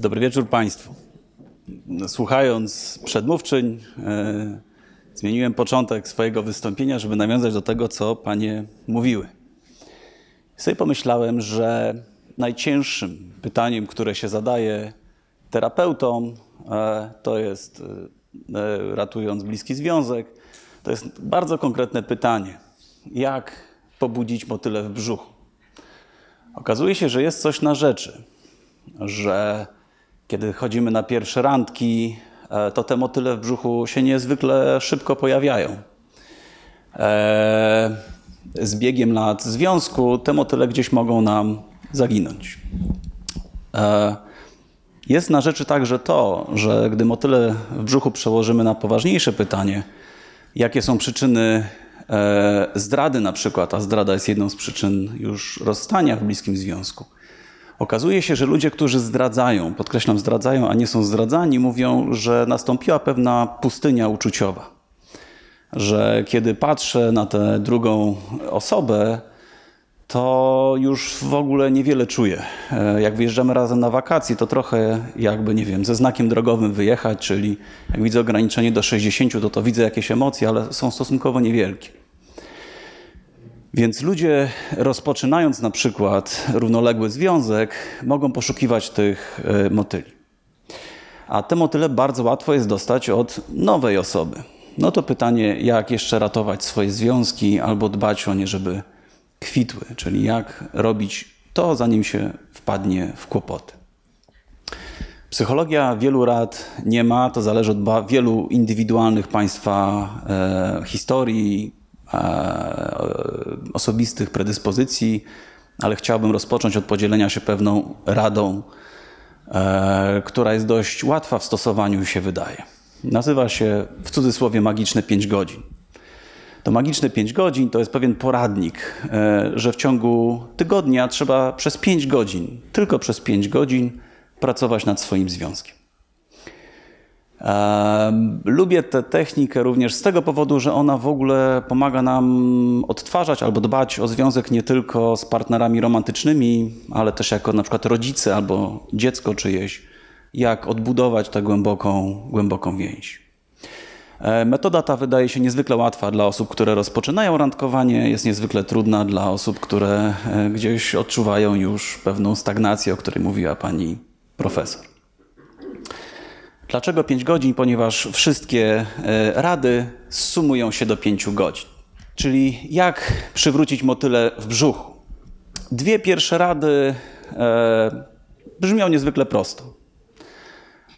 Dobry wieczór Państwu. Słuchając przedmówczyń, e, zmieniłem początek swojego wystąpienia, żeby nawiązać do tego, co Panie mówiły. I sobie pomyślałem, że najcięższym pytaniem, które się zadaje terapeutom, e, to jest, e, ratując bliski związek, to jest bardzo konkretne pytanie. Jak pobudzić motyle w brzuchu? Okazuje się, że jest coś na rzeczy, że kiedy chodzimy na pierwsze randki, e, to te motyle w brzuchu się niezwykle szybko pojawiają. E, z biegiem lat związku te motyle gdzieś mogą nam zaginąć. E, jest na rzeczy także to, że gdy motyle w brzuchu przełożymy na poważniejsze pytanie, jakie są przyczyny zdrady na przykład, a zdrada jest jedną z przyczyn już rozstania w bliskim związku, Okazuje się, że ludzie, którzy zdradzają, podkreślam zdradzają, a nie są zdradzani, mówią, że nastąpiła pewna pustynia uczuciowa. Że kiedy patrzę na tę drugą osobę, to już w ogóle niewiele czuję. E, jak wyjeżdżamy razem na wakacje, to trochę jakby, nie wiem, ze znakiem drogowym wyjechać, czyli jak widzę ograniczenie do 60, to to widzę jakieś emocje, ale są stosunkowo niewielkie. Więc ludzie, rozpoczynając na przykład równoległy związek, mogą poszukiwać tych e, motyli. A te motyle bardzo łatwo jest dostać od nowej osoby. No to pytanie, jak jeszcze ratować swoje związki albo dbać o nie, żeby kwitły, czyli jak robić to, zanim się wpadnie w kłopoty. Psychologia wielu rad nie ma, to zależy od wielu indywidualnych państwa e, historii, osobistych predyspozycji, ale chciałbym rozpocząć od podzielenia się pewną radą, e, która jest dość łatwa w stosowaniu, się wydaje. Nazywa się w cudzysłowie magiczne 5 godzin. To magiczne 5 godzin to jest pewien poradnik, e, że w ciągu tygodnia trzeba przez 5 godzin, tylko przez 5 godzin pracować nad swoim związkiem. Lubię tę technikę również z tego powodu, że ona w ogóle pomaga nam odtwarzać albo dbać o związek nie tylko z partnerami romantycznymi, ale też jako na przykład rodzice albo dziecko czyjeś, jak odbudować tę głęboką, głęboką więź. Metoda ta wydaje się niezwykle łatwa dla osób, które rozpoczynają randkowanie, jest niezwykle trudna dla osób, które e, gdzieś odczuwają już pewną stagnację, o której mówiła pani profesor. Dlaczego 5 godzin? Ponieważ wszystkie e, rady sumują się do 5 godzin. Czyli jak przywrócić motyle w brzuchu. Dwie pierwsze rady e, brzmią niezwykle prosto.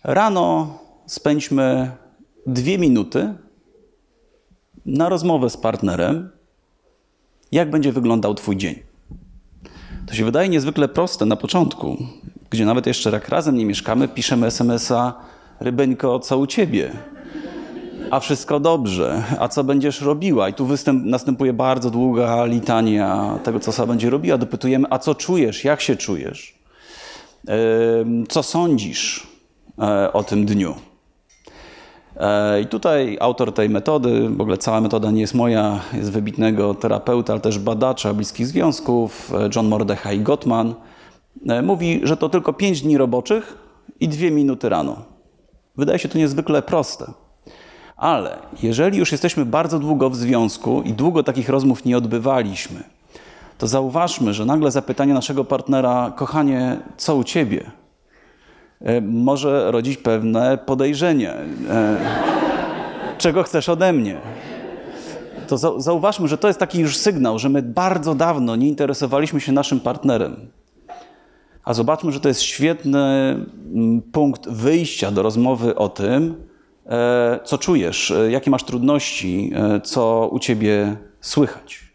Rano spędźmy dwie minuty na rozmowę z partnerem, jak będzie wyglądał Twój dzień. To się wydaje niezwykle proste na początku, gdzie nawet jeszcze jak razem nie mieszkamy, piszemy SMS-a Rybeńko, co u ciebie? A wszystko dobrze. A co będziesz robiła? I tu występ, następuje bardzo długa litania tego, co sama będzie robiła. Dopytujemy, a co czujesz? Jak się czujesz? Co sądzisz e, o tym dniu? E, I tutaj autor tej metody, w ogóle cała metoda nie jest moja, jest wybitnego terapeuta, ale też badacza bliskich związków, e, John Mordechai Gottman, mówi, że to tylko 5 dni roboczych i 2 minuty rano. Wydaje się to niezwykle proste. Ale jeżeli już jesteśmy bardzo długo w związku i długo takich rozmów nie odbywaliśmy, to zauważmy, że nagle zapytanie naszego partnera, kochanie, co u ciebie, e, może rodzić pewne podejrzenie. E, czego chcesz ode mnie? To zauważmy, że to jest taki już sygnał, że my bardzo dawno nie interesowaliśmy się naszym partnerem. A zobaczmy, że to jest świetny mm, punkt wyjścia do rozmowy o tym, e, co czujesz, e, jakie masz trudności, e, co u ciebie słychać.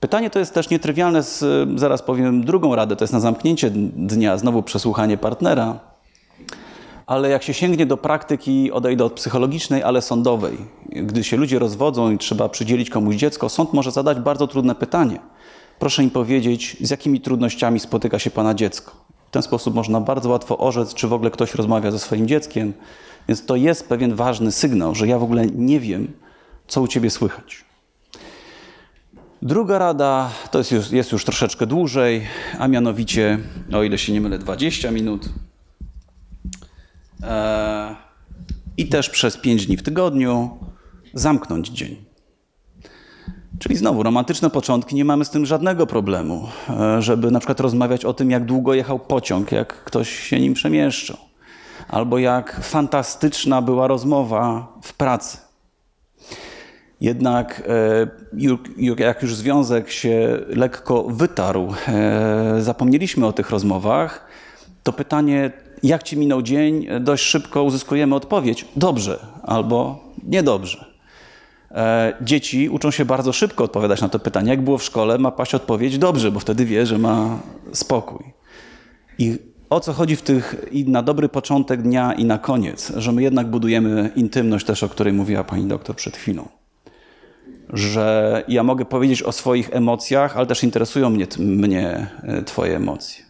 Pytanie to jest też nietrywialne, z, zaraz powiem drugą radę, to jest na zamknięcie dnia, znowu przesłuchanie partnera, ale jak się sięgnie do praktyki, odejdę od psychologicznej, ale sądowej, gdy się ludzie rozwodzą i trzeba przydzielić komuś dziecko, sąd może zadać bardzo trudne pytanie – Proszę im powiedzieć, z jakimi trudnościami spotyka się Pana dziecko. W ten sposób można bardzo łatwo orzec, czy w ogóle ktoś rozmawia ze swoim dzieckiem. Więc to jest pewien ważny sygnał, że ja w ogóle nie wiem, co u Ciebie słychać. Druga rada to jest już, jest już troszeczkę dłużej, a mianowicie, o ile się nie mylę, 20 minut. E, I też przez pięć dni w tygodniu zamknąć dzień. Czyli znowu, romantyczne początki, nie mamy z tym żadnego problemu, e, żeby na przykład rozmawiać o tym, jak długo jechał pociąg, jak ktoś się nim przemieszczał, albo jak fantastyczna była rozmowa w pracy. Jednak e, jak już związek się lekko wytarł, e, zapomnieliśmy o tych rozmowach, to pytanie, jak ci minął dzień, dość szybko uzyskujemy odpowiedź: dobrze albo niedobrze. E, dzieci uczą się bardzo szybko odpowiadać na to pytanie. Jak było w szkole, ma paść odpowiedź dobrze, bo wtedy wie, że ma spokój. I o co chodzi w tych i na dobry początek dnia i na koniec, że my jednak budujemy intymność też, o której mówiła pani doktor przed chwilą. Że ja mogę powiedzieć o swoich emocjach, ale też interesują mnie, mnie e, twoje emocje.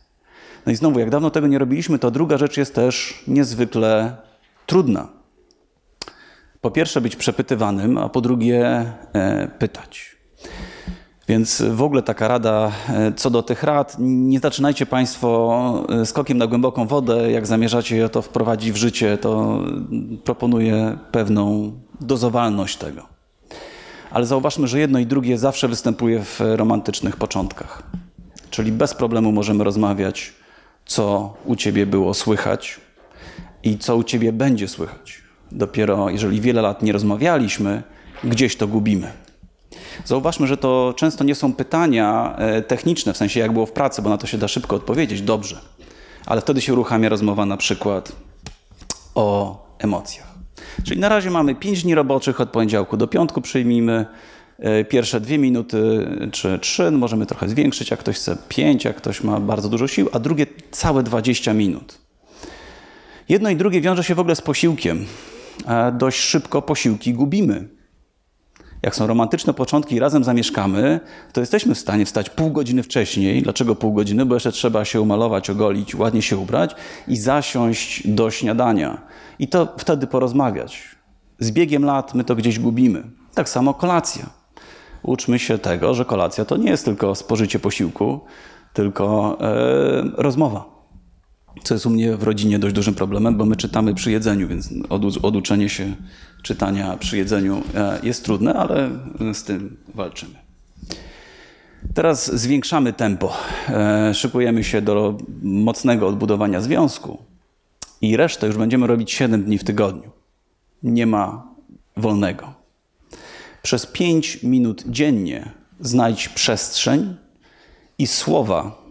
No i znowu, jak dawno tego nie robiliśmy, to druga rzecz jest też niezwykle trudna po pierwsze być przepytywanym, a po drugie e, pytać. Więc w ogóle taka rada e, co do tych rad, nie zaczynajcie Państwo e, skokiem na głęboką wodę. Jak zamierzacie to wprowadzić w życie, to proponuję pewną dozowalność tego. Ale zauważmy, że jedno i drugie zawsze występuje w romantycznych początkach. Czyli bez problemu możemy rozmawiać, co u Ciebie było słychać i co u Ciebie będzie słychać. Dopiero jeżeli wiele lat nie rozmawialiśmy, gdzieś to gubimy. Zauważmy, że to często nie są pytania e, techniczne, w sensie jak było w pracy, bo na to się da szybko odpowiedzieć, dobrze. Ale wtedy się uruchamia rozmowa na przykład o emocjach. Czyli na razie mamy 5 dni roboczych, od poniedziałku do piątku przyjmijmy. E, pierwsze dwie minuty czy trzy, no możemy trochę zwiększyć, jak ktoś chce pięć, jak ktoś ma bardzo dużo sił, a drugie całe 20 minut. Jedno i drugie wiąże się w ogóle z posiłkiem dość szybko posiłki gubimy. Jak są romantyczne początki i razem zamieszkamy, to jesteśmy w stanie wstać pół godziny wcześniej. Dlaczego pół godziny? Bo jeszcze trzeba się umalować, ogolić, ładnie się ubrać i zasiąść do śniadania. I to wtedy porozmawiać. Z biegiem lat my to gdzieś gubimy. Tak samo kolacja. Uczmy się tego, że kolacja to nie jest tylko spożycie posiłku, tylko e, rozmowa co jest u mnie w rodzinie dość dużym problemem, bo my czytamy przy jedzeniu, więc oduczenie się czytania przy jedzeniu e, jest trudne, ale z tym walczymy. Teraz zwiększamy tempo. E, szykujemy się do mocnego odbudowania związku i resztę już będziemy robić 7 dni w tygodniu. Nie ma wolnego. Przez 5 minut dziennie znajdź przestrzeń i słowa,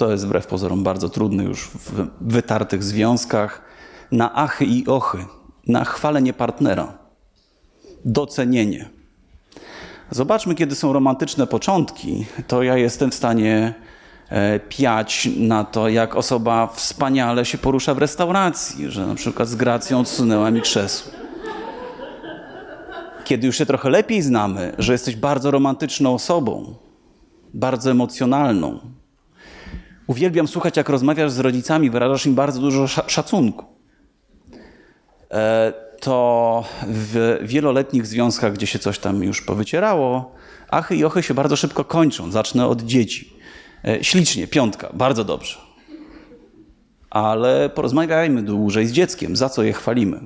to jest wbrew pozorom bardzo trudne już w wytartych związkach. Na achy i ochy, na chwalenie partnera, docenienie. Zobaczmy, kiedy są romantyczne początki, to ja jestem w stanie e, piać na to, jak osoba wspaniale się porusza w restauracji, że na przykład z gracją odsunęła mi krzesło. Kiedy już się trochę lepiej znamy, że jesteś bardzo romantyczną osobą, bardzo emocjonalną, Uwielbiam słuchać, jak rozmawiasz z rodzicami, wyrażasz im bardzo dużo szacunku. E, to w wieloletnich związkach, gdzie się coś tam już powycierało, achy i ochy się bardzo szybko kończą. Zacznę od dzieci. E, ślicznie, piątka, bardzo dobrze. Ale porozmawiajmy dłużej z dzieckiem, za co je chwalimy.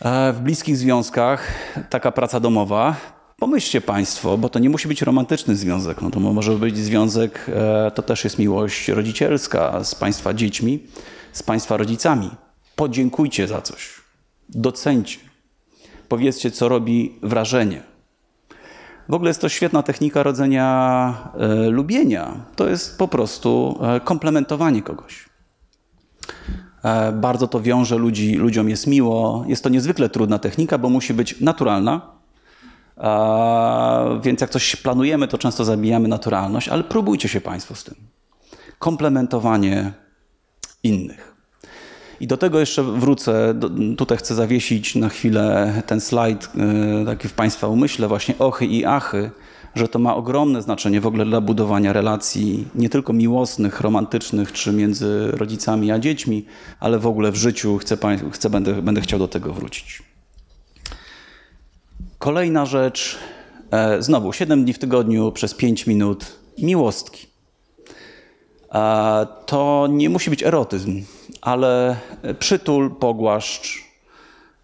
E, w bliskich związkach taka praca domowa Pomyślcie Państwo, bo to nie musi być romantyczny związek, no to może być związek, e, to też jest miłość rodzicielska z Państwa dziećmi, z Państwa rodzicami. Podziękujcie za coś, docencie, powiedzcie, co robi wrażenie. W ogóle jest to świetna technika rodzenia e, lubienia. To jest po prostu e, komplementowanie kogoś. E, bardzo to wiąże ludzi, ludziom jest miło. Jest to niezwykle trudna technika, bo musi być naturalna, więc jak coś planujemy, to często zabijamy naturalność, ale próbujcie się Państwo z tym. Komplementowanie innych. I do tego jeszcze wrócę. Tutaj chcę zawiesić na chwilę ten slajd, e, taki w Państwa umyśle, właśnie ochy i achy, że to ma ogromne znaczenie w ogóle dla budowania relacji, nie tylko miłosnych, romantycznych, czy między rodzicami a dziećmi, ale w ogóle w życiu. Chcę, chcę będę, będę chciał do tego wrócić. Kolejna rzecz, e, znowu 7 dni w tygodniu przez 5 minut miłostki. E, to nie musi być erotyzm, ale przytul, pogłaszcz,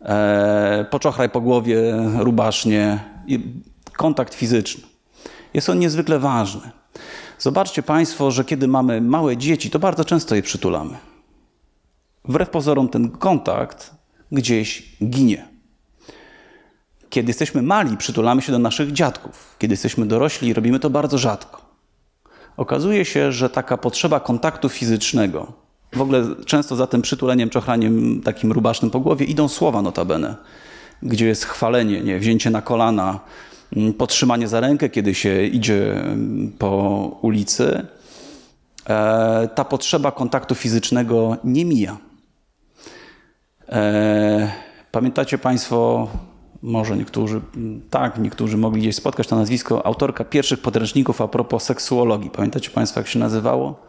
e, poczochraj po głowie rubasznie, kontakt fizyczny. Jest on niezwykle ważny. Zobaczcie Państwo, że kiedy mamy małe dzieci, to bardzo często je przytulamy. Wbrew pozorom ten kontakt gdzieś ginie. Kiedy jesteśmy mali, przytulamy się do naszych dziadków. Kiedy jesteśmy dorośli, robimy to bardzo rzadko. Okazuje się, że taka potrzeba kontaktu fizycznego, w ogóle często za tym przytuleniem, czochraniem takim rubasznym po głowie idą słowa notabene, gdzie jest chwalenie, nie, wzięcie na kolana, mm, podtrzymanie za rękę, kiedy się idzie mm, po ulicy. E, ta potrzeba kontaktu fizycznego nie mija. E, pamiętacie Państwo może niektórzy, tak, niektórzy mogli gdzieś spotkać to nazwisko, autorka pierwszych podręczników a propos seksuologii. Pamiętacie Państwo, jak się nazywało?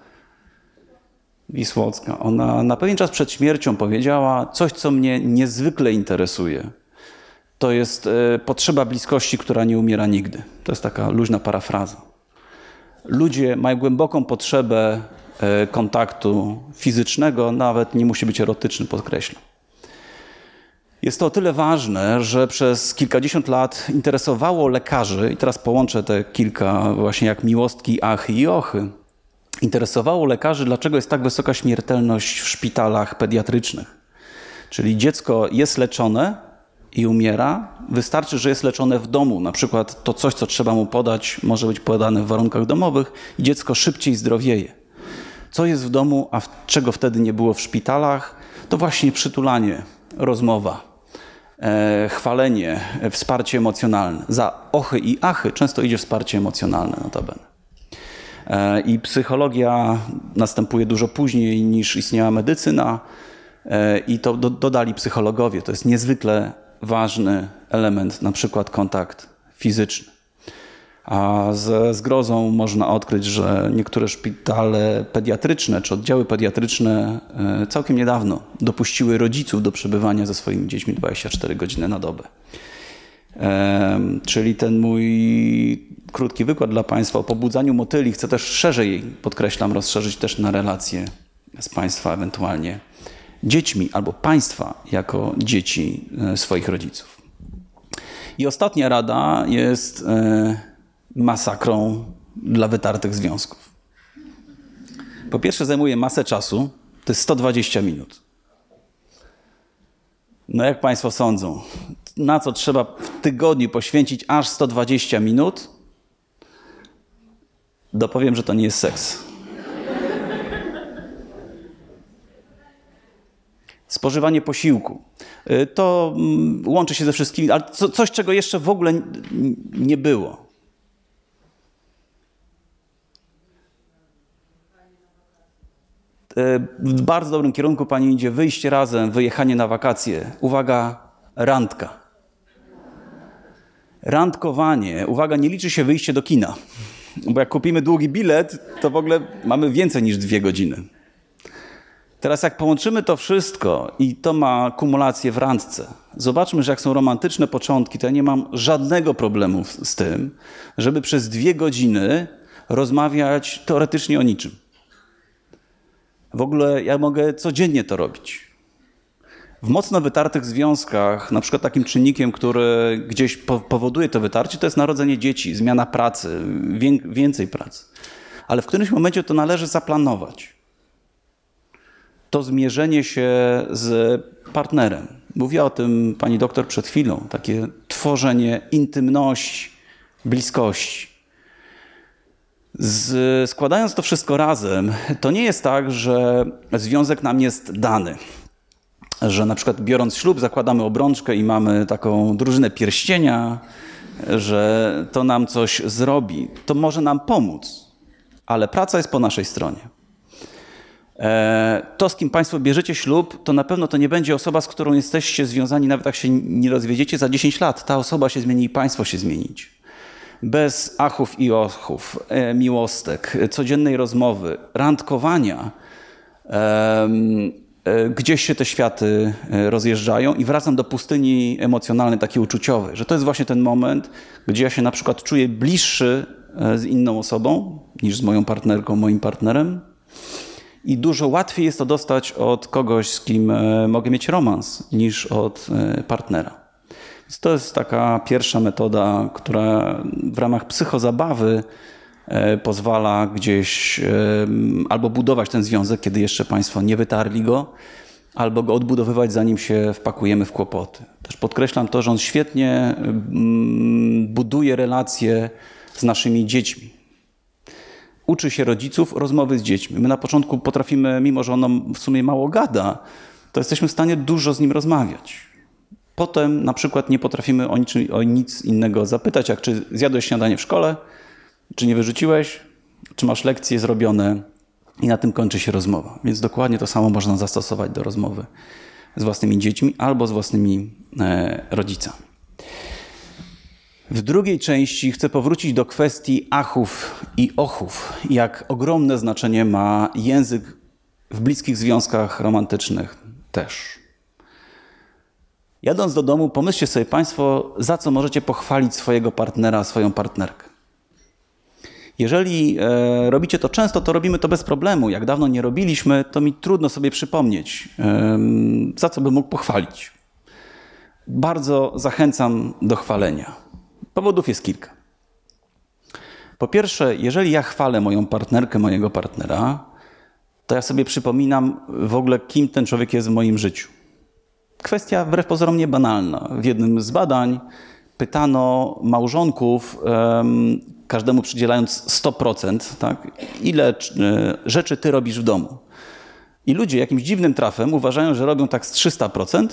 Wisłocka. Ona na pewien czas przed śmiercią powiedziała coś, co mnie niezwykle interesuje. To jest e, potrzeba bliskości, która nie umiera nigdy. To jest taka luźna parafraza. Ludzie mają głęboką potrzebę e, kontaktu fizycznego, nawet nie musi być erotyczny, podkreślam. Jest to o tyle ważne, że przez kilkadziesiąt lat interesowało lekarzy, i teraz połączę te kilka właśnie jak miłostki, achy i ochy. Interesowało lekarzy, dlaczego jest tak wysoka śmiertelność w szpitalach pediatrycznych. Czyli dziecko jest leczone i umiera, wystarczy, że jest leczone w domu. Na przykład to coś, co trzeba mu podać, może być podane w warunkach domowych i dziecko szybciej zdrowieje. Co jest w domu, a czego wtedy nie było w szpitalach, to właśnie przytulanie, rozmowa chwalenie, e, wsparcie emocjonalne. Za ochy i achy często idzie wsparcie emocjonalne notabene. E, I psychologia następuje dużo później niż istniała medycyna i to dodali psychologowie. To jest niezwykle ważny element, na przykład kontakt fizyczny. A ze zgrozą można odkryć, że niektóre szpitale pediatryczne czy oddziały pediatryczne e, całkiem niedawno dopuściły rodziców do przebywania ze swoimi dziećmi 24 godziny na dobę. Czyli ten mój krótki wykład dla Państwa o pobudzaniu motyli chcę też szerzej, podkreślam, rozszerzyć też na relacje z Państwa ewentualnie dziećmi albo Państwa jako dzieci e, swoich rodziców. I ostatnia rada jest e, masakrą dla wytartych związków. Po pierwsze, zajmuje masę czasu, to jest 120 minut. No jak Państwo sądzą, na co trzeba w tygodniu poświęcić aż 120 minut? Dopowiem, że to nie jest seks. Spożywanie posiłku. Y, to mm, łączy się ze wszystkimi, ale coś, czego jeszcze w ogóle nie było. W bardzo dobrym kierunku pani idzie, wyjście razem, wyjechanie na wakacje. Uwaga, randka. Randkowanie, uwaga, nie liczy się wyjście do kina. Bo jak kupimy długi bilet, to w ogóle mamy więcej niż dwie godziny. Teraz jak połączymy to wszystko i to ma kumulację w randce, zobaczmy, że jak są romantyczne początki, to ja nie mam żadnego problemu z tym, żeby przez dwie godziny rozmawiać teoretycznie o niczym. W ogóle ja mogę codziennie to robić. W mocno wytartych związkach, na przykład takim czynnikiem, który gdzieś powoduje to wytarcie, to jest narodzenie dzieci, zmiana pracy, więcej pracy. Ale w którymś momencie to należy zaplanować. To zmierzenie się z partnerem. Mówiła o tym pani doktor przed chwilą. Takie tworzenie intymności, bliskości. Z, składając to wszystko razem, to nie jest tak, że związek nam jest dany. Że na przykład biorąc ślub, zakładamy obrączkę i mamy taką drużynę pierścienia, że to nam coś zrobi. To może nam pomóc, ale praca jest po naszej stronie. E, to, z kim Państwo bierzecie ślub, to na pewno to nie będzie osoba, z którą jesteście związani, nawet jak się nie rozwiedziecie za 10 lat. Ta osoba się zmieni i Państwo się zmienić bez achów i ochów, e, miłostek, codziennej rozmowy, randkowania, e, gdzieś się te światy e, rozjeżdżają i wracam do pustyni emocjonalnej, takiej uczuciowej, że to jest właśnie ten moment, gdzie ja się na przykład czuję bliższy z inną osobą niż z moją partnerką, moim partnerem I dużo łatwiej jest to dostać od kogoś, z kim mogę mieć romans, niż od partnera. To jest taka pierwsza metoda, która w ramach psychozabawy e, pozwala gdzieś albo budować ten związek, kiedy jeszcze Państwo nie wytarli go, albo go odbudowywać, zanim się wpakujemy w kłopoty. Też podkreślam to, że on świetnie mm, buduje relacje z naszymi dziećmi. Uczy się rodziców rozmowy z dziećmi. My na początku potrafimy, mimo że ono w sumie mało gada, to jesteśmy w stanie dużo z nim rozmawiać. Potem na przykład nie potrafimy o, niczym, o nic innego zapytać, jak czy zjadłeś śniadanie w szkole, czy nie wyrzuciłeś, czy masz lekcje zrobione i na tym kończy się rozmowa. Więc dokładnie to samo można zastosować do rozmowy z własnymi dziećmi albo z własnymi e, rodzicami. W drugiej części chcę powrócić do kwestii achów i ochów, jak ogromne znaczenie ma język w bliskich związkach romantycznych też. Jadąc do domu, pomyślcie sobie Państwo, za co możecie pochwalić swojego partnera, swoją partnerkę. Jeżeli e, robicie to często, to robimy to bez problemu. Jak dawno nie robiliśmy, to mi trudno sobie przypomnieć, e, za co bym mógł pochwalić. Bardzo zachęcam do chwalenia. Powodów jest kilka. Po pierwsze, jeżeli ja chwalę moją partnerkę, mojego partnera, to ja sobie przypominam w ogóle, kim ten człowiek jest w moim życiu. Kwestia wbrew pozorom nie banalna. W jednym z badań pytano małżonków, każdemu przydzielając 100%, tak, ile e, rzeczy ty robisz w domu. I ludzie jakimś dziwnym trafem uważają, że robią tak z 300%,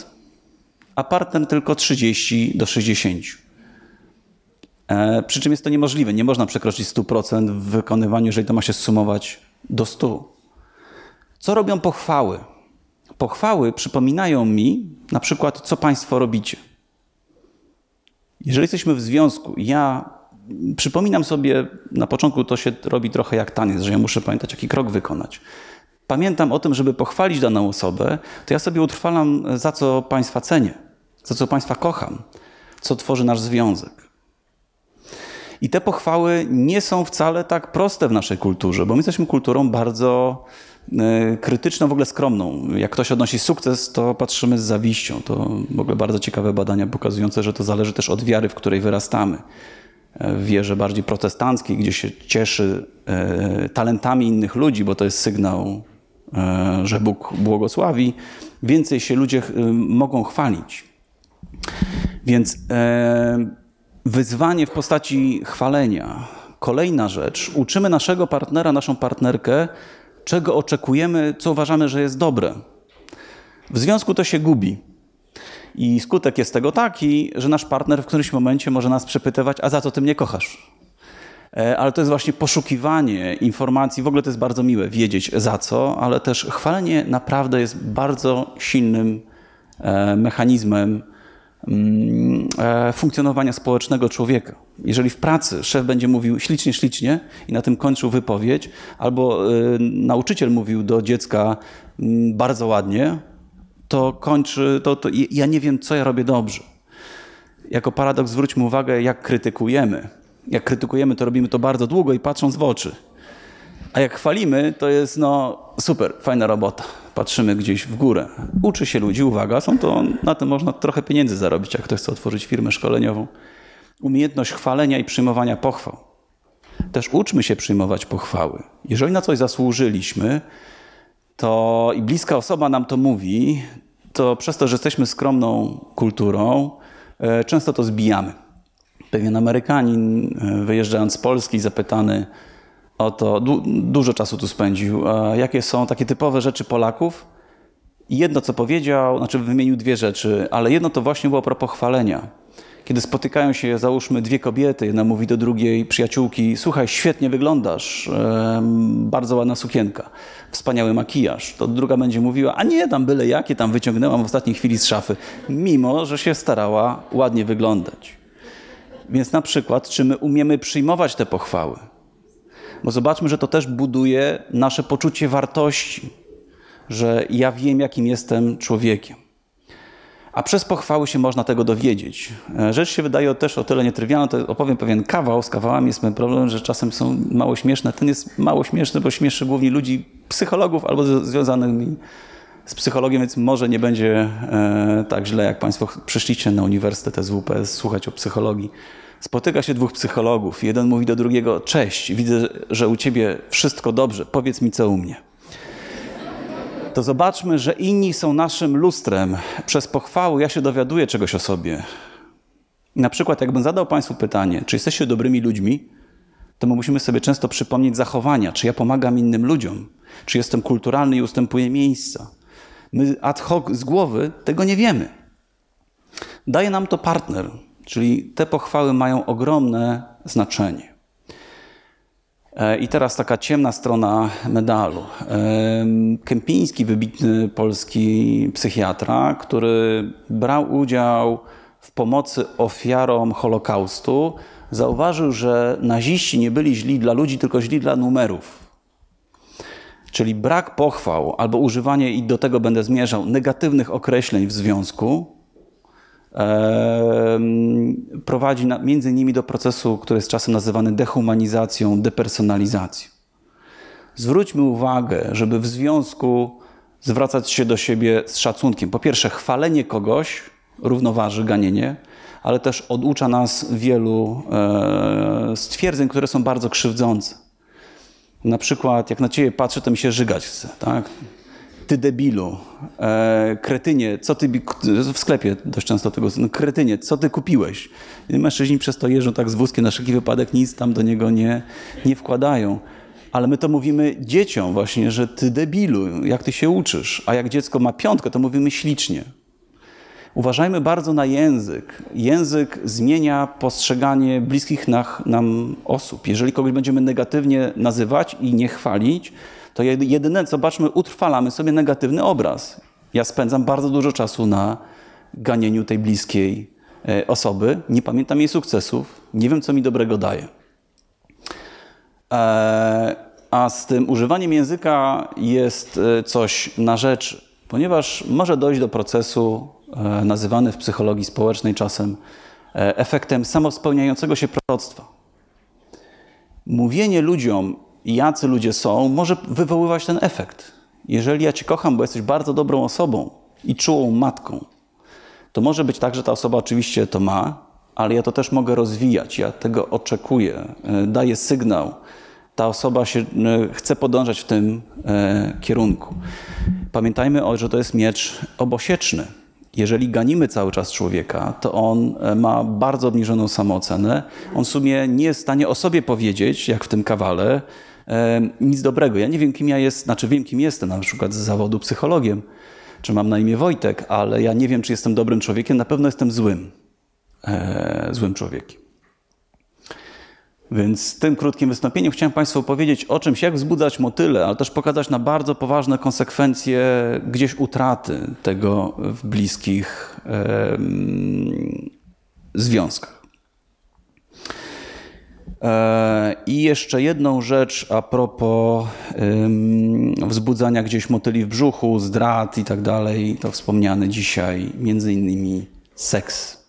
a partner tylko 30 do 60. E, przy czym jest to niemożliwe. Nie można przekroczyć 100% w wykonywaniu, jeżeli to ma się sumować do 100. Co robią pochwały? Pochwały przypominają mi na przykład, co Państwo robicie. Jeżeli jesteśmy w związku, ja przypominam sobie, na początku to się robi trochę jak taniec, że ja muszę pamiętać, jaki krok wykonać. Pamiętam o tym, żeby pochwalić daną osobę, to ja sobie utrwalam, za co Państwa cenię, za co Państwa kocham, co tworzy nasz związek. I te pochwały nie są wcale tak proste w naszej kulturze, bo my jesteśmy kulturą bardzo krytyczną, w ogóle skromną. Jak ktoś odnosi sukces, to patrzymy z zawiścią. To w ogóle bardzo ciekawe badania pokazujące, że to zależy też od wiary, w której wyrastamy. E, w wierze bardziej protestanckiej, gdzie się cieszy e, talentami innych ludzi, bo to jest sygnał, że Bóg błogosławi, więcej się ludzie mogą chwalić. Więc wyzwanie w postaci chwalenia. Kolejna rzecz. Uczymy naszego partnera, naszą partnerkę, czego oczekujemy, co uważamy, że jest dobre. W związku to się gubi. I skutek jest tego taki, że nasz partner w którymś momencie może nas przepytywać, a za co ty mnie kochasz? E, ale to jest właśnie poszukiwanie informacji. W ogóle to jest bardzo miłe wiedzieć za co, ale też chwalenie naprawdę jest bardzo silnym e, mechanizmem funkcjonowania społecznego człowieka. Jeżeli w pracy szef będzie mówił ślicznie, ślicznie i na tym kończył wypowiedź, albo e, nauczyciel mówił do dziecka mm, bardzo ładnie, to kończy, to, to ja nie wiem, co ja robię dobrze. Jako paradoks zwróćmy uwagę, jak krytykujemy. Jak krytykujemy, to robimy to bardzo długo i patrząc w oczy. A jak chwalimy, to jest no super, fajna robota patrzymy gdzieś w górę. Uczy się ludzi, uwaga, są to, na tym można trochę pieniędzy zarobić, jak ktoś chce otworzyć firmę szkoleniową. Umiejętność chwalenia i przyjmowania pochwał. Też uczmy się przyjmować pochwały. Jeżeli na coś zasłużyliśmy, to i bliska osoba nam to mówi, to przez to, że jesteśmy skromną kulturą, e, często to zbijamy. Pewien Amerykanin, e, wyjeżdżając z Polski, zapytany, Oto du dużo czasu tu spędził. Jakie są takie typowe rzeczy Polaków? Jedno, co powiedział, znaczy wymienił dwie rzeczy, ale jedno to właśnie było propos chwalenia. Kiedy spotykają się, załóżmy, dwie kobiety, jedna mówi do drugiej przyjaciółki: Słuchaj, świetnie wyglądasz, bardzo ładna sukienka, wspaniały makijaż. To druga będzie mówiła: A nie, tam byle jakie, tam wyciągnęłam w ostatniej chwili z szafy, mimo że się starała ładnie wyglądać. Więc na przykład, czy my umiemy przyjmować te pochwały? Bo zobaczmy, że to też buduje nasze poczucie wartości, że ja wiem, jakim jestem człowiekiem. A przez pochwały się można tego dowiedzieć. E, rzecz się wydaje też o tyle nietrywialna, to opowiem pewien kawał. Z kawałami jest ten problem, że czasem są mało śmieszne. Ten jest mało śmieszny, bo śmieszy głównie ludzi, psychologów albo związanych z psychologiem, więc może nie będzie e, tak źle, jak Państwo przyszliście na Uniwersytet SWPS słuchać o psychologii. Spotyka się dwóch psychologów. Jeden mówi do drugiego: Cześć, widzę, że u ciebie wszystko dobrze, powiedz mi, co u mnie to zobaczmy, że inni są naszym lustrem. Przez pochwały ja się dowiaduję czegoś o sobie. Na przykład, jakbym zadał Państwu pytanie, czy jesteście dobrymi ludźmi, to my musimy sobie często przypomnieć zachowania, czy ja pomagam innym ludziom, czy jestem kulturalny i ustępuję miejsca. My ad hoc z głowy tego nie wiemy. Daje nam to partner, czyli te pochwały mają ogromne znaczenie. E, I teraz taka ciemna strona medalu. E, Kępiński, wybitny polski psychiatra, który brał udział w pomocy ofiarom Holokaustu, zauważył, że naziści nie byli źli dla ludzi, tylko źli dla numerów. Czyli brak pochwał albo używanie, i do tego będę zmierzał, negatywnych określeń w związku prowadzi między innymi do procesu, który jest czasem nazywany dehumanizacją, depersonalizacją. Zwróćmy uwagę, żeby w związku zwracać się do siebie z szacunkiem. Po pierwsze, chwalenie kogoś równoważy ganienie, ale też oducza nas wielu e, stwierdzeń, które są bardzo krzywdzące. Na przykład, jak na ciebie patrzę, to mi się żygać chce. Tak? Ty debilu, e, kretynie, co ty, w sklepie dość często tego, no, kretynie, co ty kupiłeś? I mężczyźni przez to jeżdżą tak z wózkiem, na wszelki wypadek nic tam do niego nie, nie wkładają. Ale my to mówimy dzieciom właśnie, że ty debilu, jak ty się uczysz, a jak dziecko ma piątkę, to mówimy ślicznie. Uważajmy bardzo na język. Język zmienia postrzeganie bliskich nam osób. Jeżeli kogoś będziemy negatywnie nazywać i nie chwalić, to jedyne, co baczmy, utrwalamy sobie negatywny obraz. Ja spędzam bardzo dużo czasu na ganieniu tej bliskiej e, osoby, nie pamiętam jej sukcesów, nie wiem, co mi dobrego daje. E, a z tym używaniem języka jest e, coś na rzecz, ponieważ może dojść do procesu nazywany w psychologii społecznej czasem efektem samospełniającego się proroctwa. Mówienie ludziom, jacy ludzie są, może wywoływać ten efekt. Jeżeli ja Cię kocham, bo jesteś bardzo dobrą osobą i czułą matką, to może być tak, że ta osoba oczywiście to ma, ale ja to też mogę rozwijać, ja tego oczekuję, e, daję sygnał. Ta osoba się, e, chce podążać w tym e, kierunku. Pamiętajmy, że to jest miecz obosieczny. Jeżeli ganimy cały czas człowieka, to on ma bardzo obniżoną samoocenę. On w sumie nie jest w stanie o sobie powiedzieć, jak w tym kawale, nic dobrego. Ja nie wiem, kim ja jest, znaczy wiem, kim jestem, na przykład z zawodu psychologiem, czy mam na imię Wojtek, ale ja nie wiem, czy jestem dobrym człowiekiem, na pewno jestem złym, e, złym człowiekiem. Więc tym krótkim wystąpieniem chciałem Państwu opowiedzieć o czymś, jak wzbudzać motyle, ale też pokazać na bardzo poważne konsekwencje gdzieś utraty tego w bliskich e, związkach. E, I jeszcze jedną rzecz a propos wzbudzania gdzieś motyli w brzuchu, zdrad i tak dalej, to wspomniany dzisiaj, między innymi seks.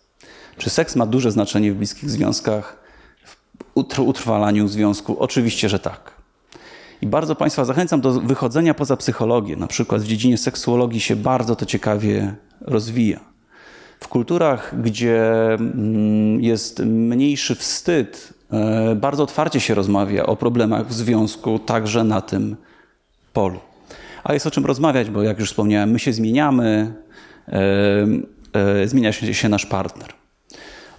Czy seks ma duże znaczenie w bliskich związkach, w utrwalaniu związku? Oczywiście, że tak. I bardzo Państwa zachęcam do wychodzenia poza psychologię. Na przykład w dziedzinie seksuologii się bardzo to ciekawie rozwija. W kulturach, gdzie mm, jest mniejszy wstyd bardzo otwarcie się rozmawia o problemach w związku także na tym polu. A jest o czym rozmawiać, bo jak już wspomniałem, my się zmieniamy, e, e, zmienia się nasz partner.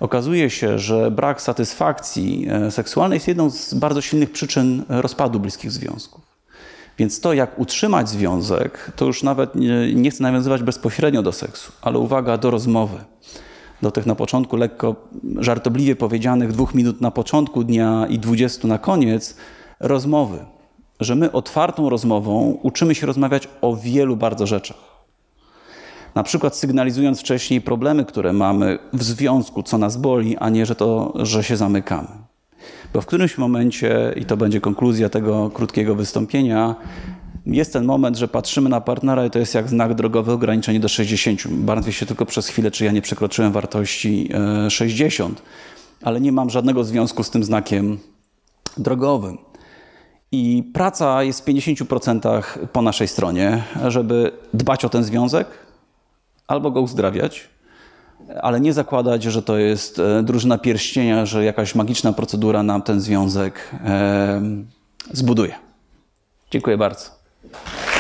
Okazuje się, że brak satysfakcji seksualnej jest jedną z bardzo silnych przyczyn rozpadu bliskich związków. Więc to, jak utrzymać związek, to już nawet nie chcę nawiązywać bezpośrednio do seksu, ale uwaga do rozmowy do tych na początku lekko żartobliwie powiedzianych dwóch minut na początku dnia i dwudziestu na koniec rozmowy. Że my otwartą rozmową uczymy się rozmawiać o wielu bardzo rzeczach. Na przykład sygnalizując wcześniej problemy, które mamy w związku, co nas boli, a nie, że, to, że się zamykamy. Bo w którymś momencie, i to będzie konkluzja tego krótkiego wystąpienia, jest ten moment, że patrzymy na partnera i to jest jak znak drogowy ograniczenie do 60. Martwię się tylko przez chwilę, czy ja nie przekroczyłem wartości 60, ale nie mam żadnego związku z tym znakiem drogowym. I praca jest w 50% po naszej stronie, żeby dbać o ten związek albo go uzdrawiać, ale nie zakładać, że to jest e, drużyna pierścienia, że jakaś magiczna procedura nam ten związek zbuduje. Dziękuję bardzo. Thank you.